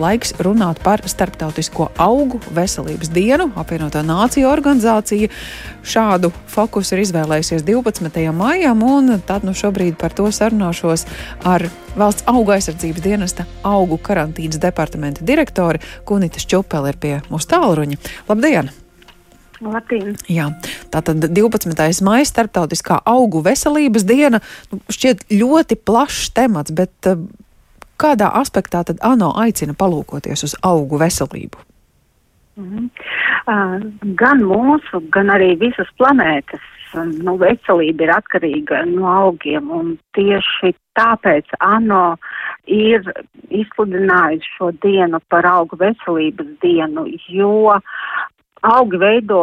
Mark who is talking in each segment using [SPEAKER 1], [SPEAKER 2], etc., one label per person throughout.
[SPEAKER 1] laiks runāt par Starptautisko augu veselības dienu. Apvienotā nācija organizācija šādu fokusu ir izvēlējusies 12. maijam, un tad nu šobrīd par to sarunāšos ar Valsts auga aizsardzības dienesta augu karantīnas departamenta direktori Kunita Čupeli ir pie mūsu tālruņa. Labdien!
[SPEAKER 2] Latīna.
[SPEAKER 1] Jā, tātad 12. maija starptautiskā augu veselības diena nu, šķiet ļoti plašs temats, bet uh, kādā aspektā tad ANO aicina palūkoties uz augu veselību?
[SPEAKER 2] Uh, gan mūsu, gan arī visas planētas nu, veselība ir atkarīga no augiem, tieši tāpēc ANO ir izsludinājusi šo dienu par augu veselības dienu, jo augi veido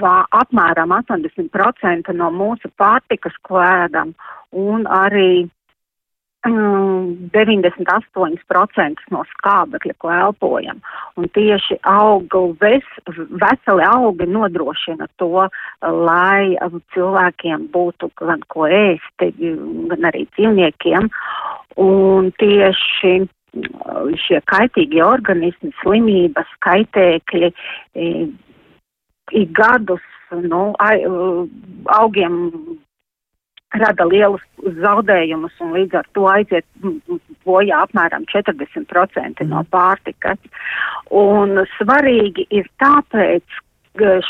[SPEAKER 2] apmēram 80% no mūsu pārtikas, ko ēdam, un arī 98% no skābekļa, ko elpojam. Un tieši augu ves, veseli augi nodrošina to, lai cilvēkiem būtu gan ko ēst, gan arī dzīvniekiem. Un tieši šie kaitīgie organismi, slimības, kaitēkļi ik gadus nu, augiem rada lielus zaudējumus un līdz ar to aiziet bojā apmēram 40% no mhm. pārtikas. Un svarīgi ir tāpēc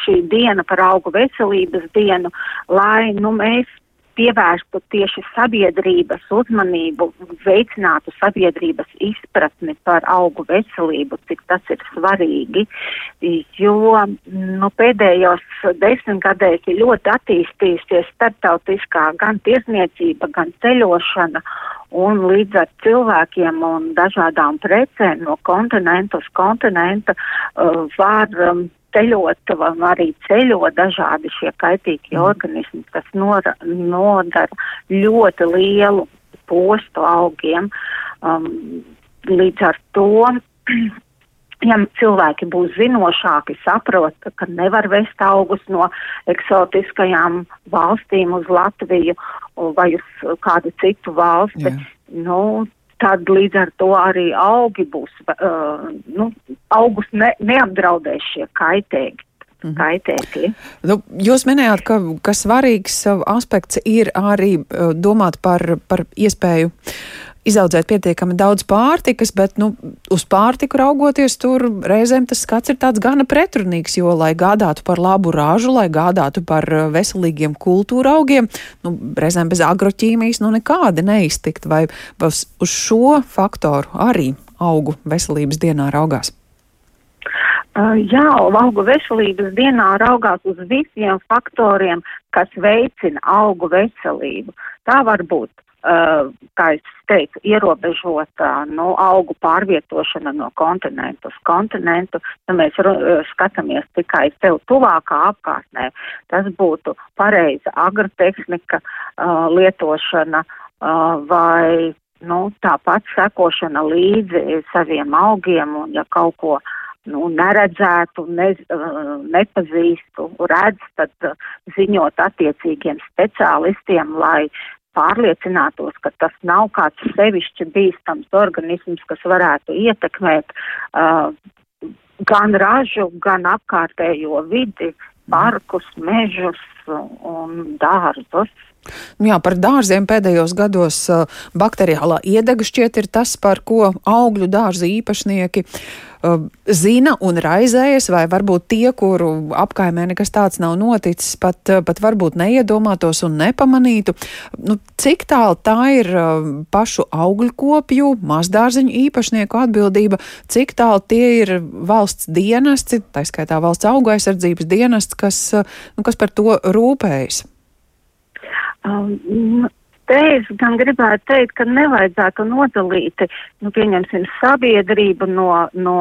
[SPEAKER 2] šī diena par augu veselības dienu, lai nu, mēs pievērstu tieši sabiedrības uzmanību, veicinātu sabiedrības izpratni par augu veselību, cik tas ir svarīgi, jo nu, pēdējos desmitgadēs ir ļoti attīstījusies starptautiskā gan tiesniecība, gan ceļošana, un līdz ar cilvēkiem un dažādām precēm no kontinentu uz kontinentu uh, var um, ceļot, arī ceļo dažādi šie kaitīgie mm. organismi, kas nora, nodara ļoti lielu postu augiem. Um, līdz ar to, ja cilvēki būs zinošāki, saprot, ka nevar vest augus no eksotiskajām valstīm uz Latviju vai uz kādu citu valsti, Jā. nu, tad līdz ar to arī augi būs, uh, nu, augus ne, neapdraudēs šie kaitēgi. Mhm. Kaitēkļi.
[SPEAKER 1] Nu, jūs minējāt, ka, ka svarīgs aspekts ir arī domāt par, par iespēju uh, izaudzēt pietiekami daudz pārtikas, bet nu, uz pārtiku raugoties, tur reizēm tas skats ir tāds gana pretrunīgs, jo, lai gādātu par labu ražu, lai gādātu par uh, veselīgiem kultūra augiem, nu, reizēm bez agroķīmijas nu nekādi neiztikt, vai uz, šo faktoru arī augu veselības dienā raugās.
[SPEAKER 2] Uh, jā, augu veselības dienā raugās uz visiem faktoriem, kas veicina augu veselību. Tā var būt kā es teicu, ierobežota nu, augu pārvietošana no kontinentu uz kontinentu, ja mēs uh, skatāmies tikai sev tuvākā apkārtnē, tas būtu pareiza agrotehnika uh, lietošana uh, vai nu, tāpat sekošana līdzi saviem augiem un ja kaut ko nu, neredzētu, ne, uh, nepazīstu, redz, tad uh, ziņot attiecīgiem speciālistiem, lai pārliecinātos, ka tas nav kāds sevišķi bīstams organisms, kas varētu ietekmēt uh, gan ražu, gan apkārtējo vidi, parkus, mežus un dārzus.
[SPEAKER 1] Nu jā, par dārziem pēdējos gados uh, bakteriālā iedega šķiet ir tas, par ko augļu dārza īpašnieki uh, zina un raizējas, vai varbūt tie, kuru apkaimē nekas tāds nav noticis, pat, uh, pat varbūt neiedomātos un nepamanītu. Nu, cik tālu tā ir pašu augļu kopju, mazdārziņu īpašnieku atbildība, cik tālu tie ir valsts dienesti, tā skaitā valsts auga aizsardzības dienests, kas, nu, kas par to rūpējas?
[SPEAKER 2] Um, te es gan gribētu teikt, ka nevajadzētu nodalīt, nu, pieņemsim, sabiedrību no, no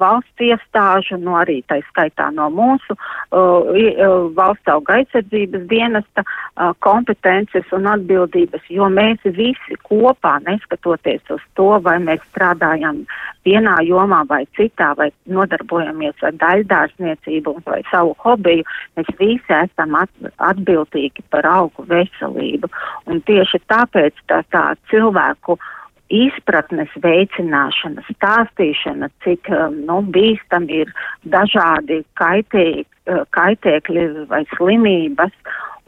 [SPEAKER 2] valsts iestāžu, no arī tā skaitā no mūsu uh, uh, valsts auga aizsardzības dienesta uh, kompetences un atbildības, jo mēs visi kopā, neskatoties uz to, vai mēs strādājam vienā jomā vai citā, vai nodarbojamies ar daļdārsniecību vai savu hobiju, mēs visi esam at, atbildīgi par augu veselību. Un tieši tāpēc tā, tā cilvēku izpratnes veicināšana, stāstīšana, cik nu, bīstami ir dažādi kaitē, kaitēkļi vai slimības.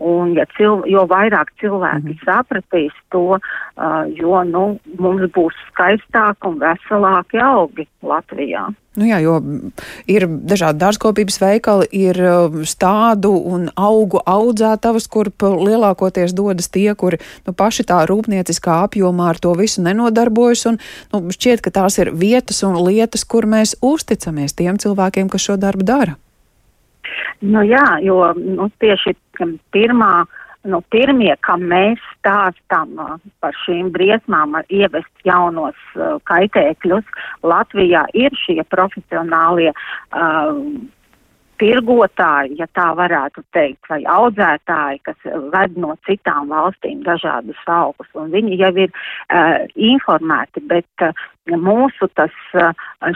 [SPEAKER 2] Un, ja cil, jo vairāk cilvēki mm -hmm. sapratīs to, uh, jo nu, mums būs skaistāki un veselāki augi Latvijā.
[SPEAKER 1] Nu jā, jo ir dažādi dārzkopības veikali, ir stádu un augu audzētavas, kur lielākoties dodas tie, kuri nu, paši tā rūpnieciskā apjomā ar to visu nenodarbojas. Un, nu, šķiet, ka tās ir vietas un lietas, kur mēs uzticamies tiem cilvēkiem, kas šo darbu dara.
[SPEAKER 2] Nu, jā, jo nu, tieši pirmā, nu, pirmie, kam mēs stāstam uh, par šīm briesmām, ievest jaunos uh, kaitēkļus, Latvijā ir šie profesionālie. Uh, tirgotāji, ja tā varētu teikt, vai audzētāji, kas ved no citām valstīm dažādus augus, un viņi jau ir uh, informēti, bet uh, mūsu tas, uh,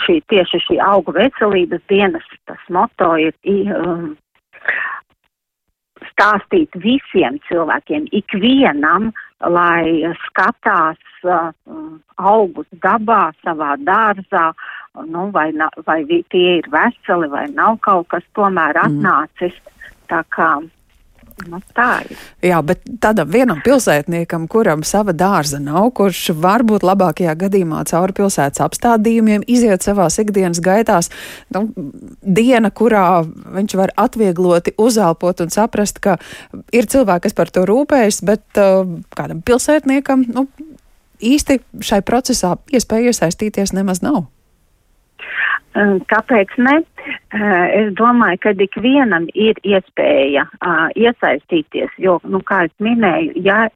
[SPEAKER 2] šī tieši šī augu veselības dienas, tas moto ir um, stāstīt visiem cilvēkiem, ikvienam, lai skatās uh, augus dabā, savā dārzā, nu, vai, na, vai tie ir veseli, vai nav kaut kas tomēr mhm. atnācis. Mm. Tā kā Nu, tā ir.
[SPEAKER 1] Jā, bet tādam vienam pilsētniekam, kuram sava dārza nav, kurš varbūt labākajā gadījumā cauri pilsētas apstādījumiem iziet savās ikdienas gaitās, nu, diena, kurā viņš var atviegloti uzelpot un saprast, ka ir cilvēki, kas par to rūpējas, bet uh, kādam pilsētniekam, nu, īsti šai procesā iespēja iesaistīties nemaz nav.
[SPEAKER 2] Kāpēc ne? Es domāju, ka ikvienam ir iespēja uh, iesaistīties, jo, nu, kā es minēju, ja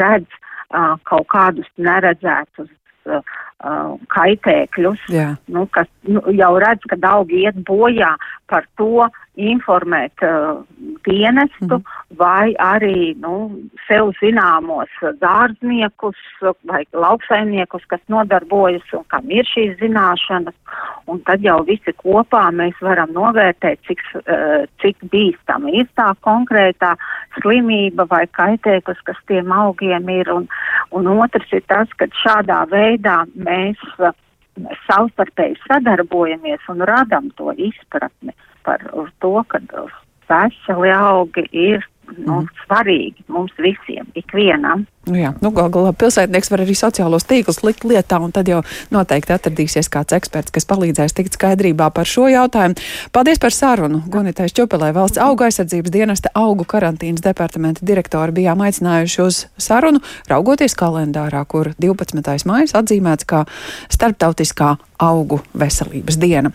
[SPEAKER 2] redz uh, kaut kādus neredzētus uh, kaitēkļus, Jā. nu, kas nu, jau redz, ka daudz iet bojā par to informēt uh, dienestu mm -hmm. vai arī nu, sev zināmos dārzniekus vai lauksaimniekus, kas nodarbojas un kam ir šīs zināšanas. Un tad jau visi kopā mēs varam novērtēt, cik, uh, cik bīstama ir tā konkrētā slimība vai kaitēklis, kas tiem augiem ir. Un, un otrs ir tas, ka šādā veidā mēs uh, savstarpēji sadarbojamies un radam to izpratni par to, ka veseli augi ir nu, mm. svarīgi mums visiem, ikvienam.
[SPEAKER 1] Nu jā, nu, gal galā pilsētnieks var arī sociālos tīklus likt lietā, un tad jau noteikti atradīsies kāds eksperts, kas palīdzēs tikt skaidrībā par šo jautājumu. Paldies par sarunu. Gunitais Čupelē valsts auga aizsardzības dienesta augu karantīnas departamenta direktori bijām aicinājuši uz sarunu, raugoties kalendārā, kur 12. maijas atzīmēts kā starptautiskā augu veselības diena.